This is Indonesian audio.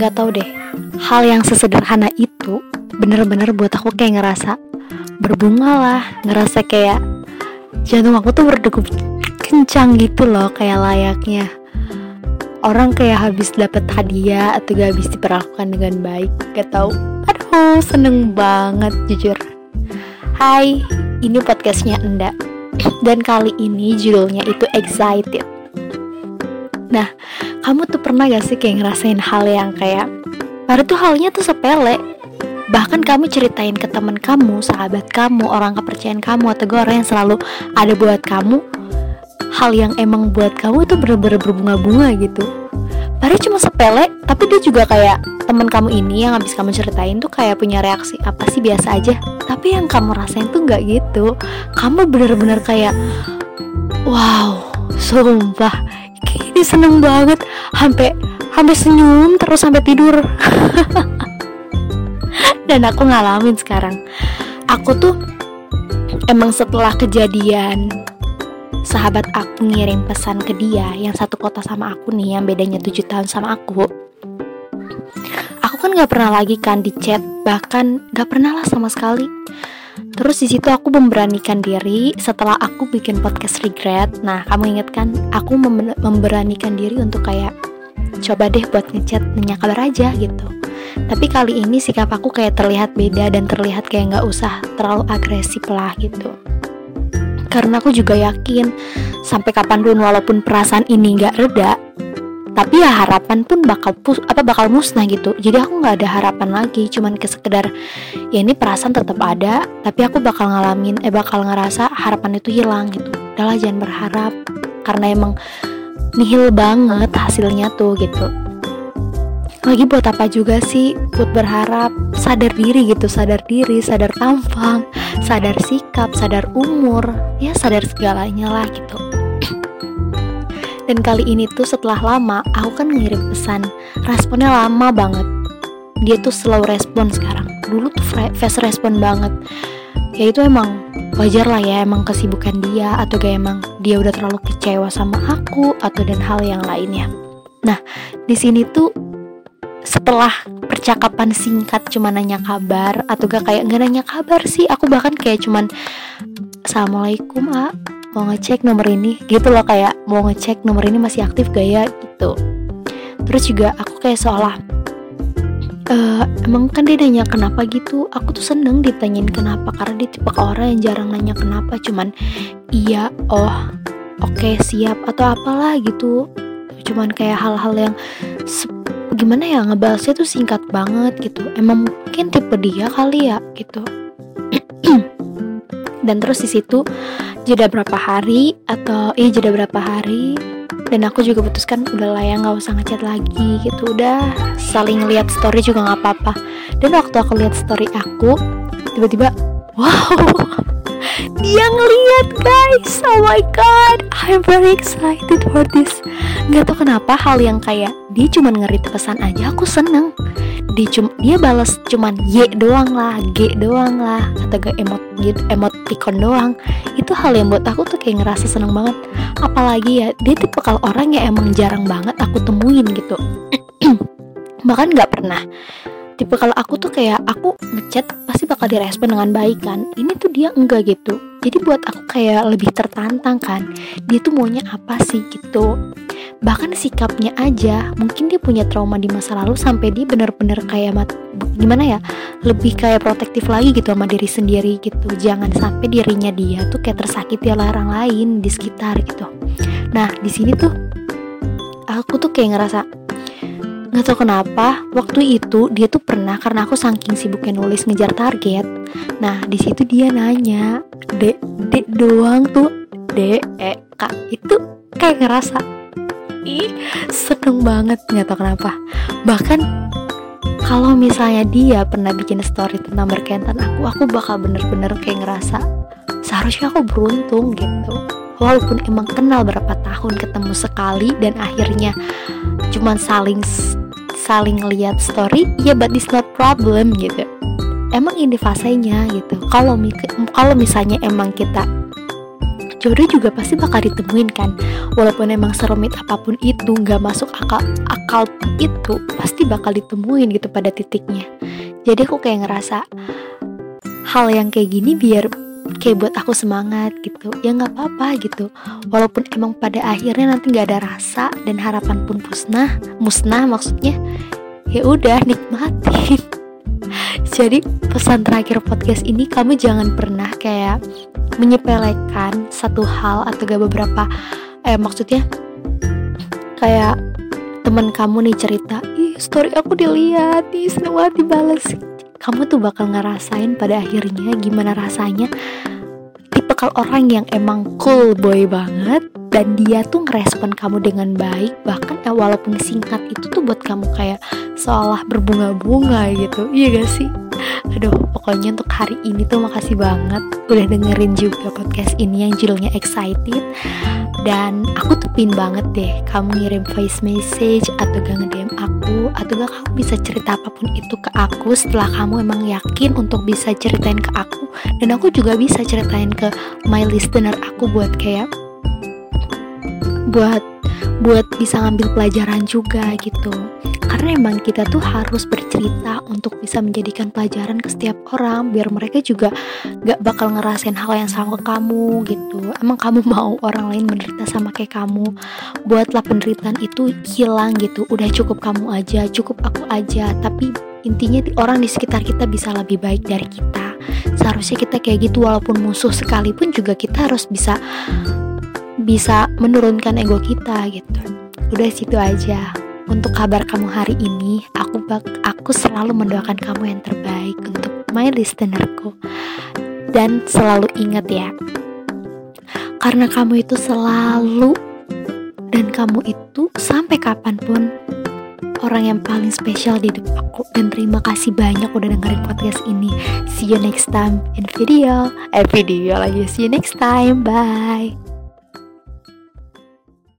nggak tahu deh. Hal yang sesederhana itu bener-bener buat aku kayak ngerasa berbunga lah. Ngerasa kayak jantung aku tuh berdegup kencang gitu loh kayak layaknya orang kayak habis dapat hadiah atau gak habis diperlakukan dengan baik. Gak tau aduh seneng banget jujur. Hai ini podcastnya Enda. Dan kali ini judulnya itu excited. Nah, kamu tuh pernah gak sih kayak ngerasain hal yang kayak Baru tuh halnya tuh sepele. Bahkan kamu ceritain ke teman kamu, sahabat kamu, orang kepercayaan kamu Atau gue orang yang selalu ada buat kamu Hal yang emang buat kamu tuh bener-bener berbunga-bunga gitu. Padahal cuma sepele, tapi dia juga kayak teman kamu ini yang habis kamu ceritain tuh kayak punya reaksi apa sih biasa aja? Tapi yang kamu rasain tuh nggak gitu. Kamu bener-bener kayak Wow, sumpah ini seneng banget. Sampai sampai senyum terus sampai tidur. Dan aku ngalamin sekarang. Aku tuh emang setelah kejadian sahabat aku ngirim pesan ke dia yang satu kota sama aku nih yang bedanya 7 tahun sama aku. Aku kan gak pernah lagi kan di chat bahkan gak pernah lah sama sekali Terus di situ aku memberanikan diri setelah aku bikin podcast regret. Nah, kamu inget kan? Aku mem memberanikan diri untuk kayak coba deh buat ngechat nanya kabar aja gitu. Tapi kali ini sikap aku kayak terlihat beda dan terlihat kayak nggak usah terlalu agresif lah gitu. Karena aku juga yakin sampai kapan pun walaupun perasaan ini nggak reda, tapi ya harapan pun bakal pus apa bakal musnah gitu. Jadi aku nggak ada harapan lagi cuman ke sekedar ya ini perasaan tetap ada tapi aku bakal ngalamin eh bakal ngerasa harapan itu hilang gitu. Udahlah jangan berharap karena emang nihil banget hasilnya tuh gitu. Lagi buat apa juga sih? Buat berharap sadar diri gitu sadar diri sadar tampang sadar sikap sadar umur ya sadar segalanya lah gitu dan kali ini tuh setelah lama aku kan ngirim pesan. Responnya lama banget. Dia tuh slow respon sekarang. Dulu tuh fast respon banget. Ya itu emang wajar lah ya emang kesibukan dia Atau kayak emang dia udah terlalu kecewa sama aku Atau dan hal yang lainnya. Nah di sini tuh setelah percakapan singkat cuma nanya kabar atau gak kayak nggak nanya kabar sih. Aku bahkan kayak cuman assalamualaikum a mau ngecek nomor ini? Gitu loh kayak mau ngecek nomor ini masih aktif gak ya? Gitu. Terus juga aku kayak seolah uh, emang kan dia nanya kenapa gitu? Aku tuh seneng ditanyain kenapa karena dia tipe orang yang jarang nanya kenapa cuman iya oh oke okay, siap atau apalah gitu. Cuman kayak hal-hal yang gimana ya ngebalasnya tuh singkat banget gitu. Emang mungkin tipe dia kali ya gitu. Dan terus di situ jeda berapa hari atau iya jeda berapa hari. Dan aku juga putuskan udah lah ya nggak usah ngechat lagi gitu. Udah saling lihat story juga nggak apa-apa. Dan waktu aku lihat story aku tiba-tiba wow dia ngeliat guys. Oh my god I'm very excited for this. Nggak tau kenapa hal yang kayak dia cuma ngerit pesan aja aku seneng dia cum dia balas cuman y doang lah g doang lah atau gak emot gitu emoticon doang. Itu hal yang buat aku tuh kayak ngerasa seneng banget. Apalagi ya dia tipe kalau orang yang emang jarang banget aku temuin gitu. Bahkan nggak pernah. Tipe kalau aku tuh kayak aku ngechat pasti bakal direspon dengan baik kan. Ini tuh dia enggak gitu. Jadi buat aku kayak lebih tertantang kan. Dia tuh maunya apa sih gitu bahkan sikapnya aja mungkin dia punya trauma di masa lalu sampai dia bener-bener kayak mat gimana ya lebih kayak protektif lagi gitu sama diri sendiri gitu. Jangan sampai dirinya dia tuh kayak tersakiti oleh orang lain di sekitar gitu. Nah di sini tuh aku tuh kayak ngerasa nggak tau kenapa waktu itu dia tuh pernah karena aku saking sibuknya nulis ngejar target. Nah di situ dia nanya dek dek doang tuh dek e kak itu kayak ngerasa ih seneng banget nggak tau kenapa. Bahkan kalau misalnya dia pernah bikin story tentang berkentan aku aku bakal bener-bener kayak ngerasa seharusnya aku beruntung gitu. Walaupun emang kenal berapa tahun ketemu sekali dan akhirnya cuman saling saling lihat story ya but it's not problem gitu. Emang ini fasenya gitu. Kalau kalau misalnya emang kita jodoh juga pasti bakal ditemuin kan? Walaupun emang serumit apa pun itu nggak masuk akal akal itu pasti bakal ditemuin gitu pada titiknya. Jadi aku kayak ngerasa hal yang kayak gini biar kayak buat aku semangat gitu. Ya nggak apa-apa gitu. Walaupun emang pada akhirnya nanti nggak ada rasa dan harapan pun musnah musnah maksudnya ya udah nikmatin jadi pesan terakhir podcast ini kamu jangan pernah kayak menyepelekan satu hal atau gak beberapa eh maksudnya kayak teman kamu nih cerita ih story aku dilihat ih seneng banget dibales. Kamu tuh bakal ngerasain pada akhirnya gimana rasanya tipikal orang yang emang cool boy banget dan dia tuh ngerespon kamu dengan baik bahkan ya walaupun singkat itu tuh buat kamu kayak seolah berbunga-bunga gitu. Iya gak sih? Aduh pokoknya untuk hari ini tuh makasih banget udah dengerin juga podcast ini yang judulnya excited. Dan aku tuh pin banget deh kamu ngirim voice message atau gak nge-DM aku atau gak kamu bisa cerita apa pun itu ke aku setelah kamu emang yakin untuk bisa ceritain ke aku. Dan aku juga bisa ceritain ke my listener aku buat kayak buat buat bisa ngambil pelajaran juga gitu. Karena emang kita tuh harus bercerita untuk bisa menjadikan pelajaran ke setiap orang biar mereka juga gak bakal ngerasain hal yang sama ke kamu gitu. Emang kamu mau orang lain menderita sama kayak kamu buatlah penderitaan itu hilang gitu. Udah cukup kamu aja cukup aku aja. Tapi intinya orang di sekitar kita bisa lebih baik dari kita. Seharusnya kita kayak gitu walaupun musuh sekalipun juga kita harus bisa bisa menurunkan ego kita gitu. Udah situ aja. Untuk kabar kamu hari ini, aku bak aku selalu mendoakan kamu yang terbaik untuk my listenerku. Dan selalu ingat ya, karena kamu itu selalu dan kamu itu sampai kapan pun orang yang paling spesial di hidup aku. Dan terima kasih banyak udah dengerin podcast ini. See you next time in video. Eh video lagi. See you next time. Bye